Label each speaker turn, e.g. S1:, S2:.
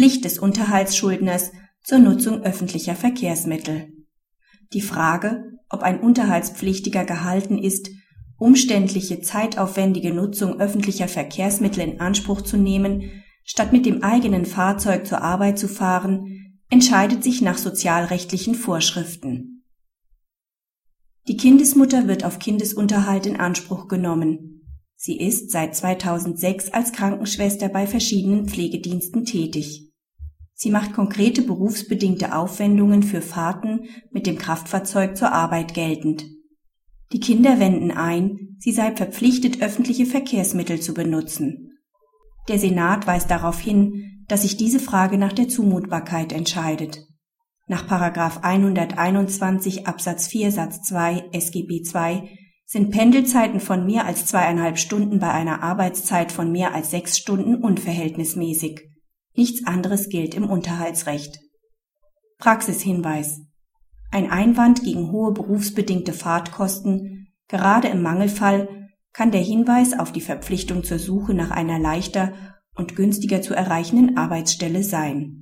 S1: Pflicht des Unterhaltsschuldners zur Nutzung öffentlicher Verkehrsmittel. Die Frage, ob ein Unterhaltspflichtiger gehalten ist, umständliche, zeitaufwendige Nutzung öffentlicher Verkehrsmittel in Anspruch zu nehmen, statt mit dem eigenen Fahrzeug zur Arbeit zu fahren, entscheidet sich nach sozialrechtlichen Vorschriften. Die Kindesmutter wird auf Kindesunterhalt in Anspruch genommen. Sie ist seit 2006 als Krankenschwester bei verschiedenen Pflegediensten tätig. Sie macht konkrete berufsbedingte Aufwendungen für Fahrten mit dem Kraftfahrzeug zur Arbeit geltend. Die Kinder wenden ein, sie sei verpflichtet, öffentliche Verkehrsmittel zu benutzen. Der Senat weist darauf hin, dass sich diese Frage nach der Zumutbarkeit entscheidet. Nach 121 Absatz 4 Satz 2 SGB II sind Pendelzeiten von mehr als zweieinhalb Stunden bei einer Arbeitszeit von mehr als sechs Stunden unverhältnismäßig. Nichts anderes gilt im Unterhaltsrecht. Praxishinweis. Ein Einwand gegen hohe berufsbedingte Fahrtkosten, gerade im Mangelfall, kann der Hinweis auf die Verpflichtung zur Suche nach einer leichter und günstiger zu erreichenden Arbeitsstelle sein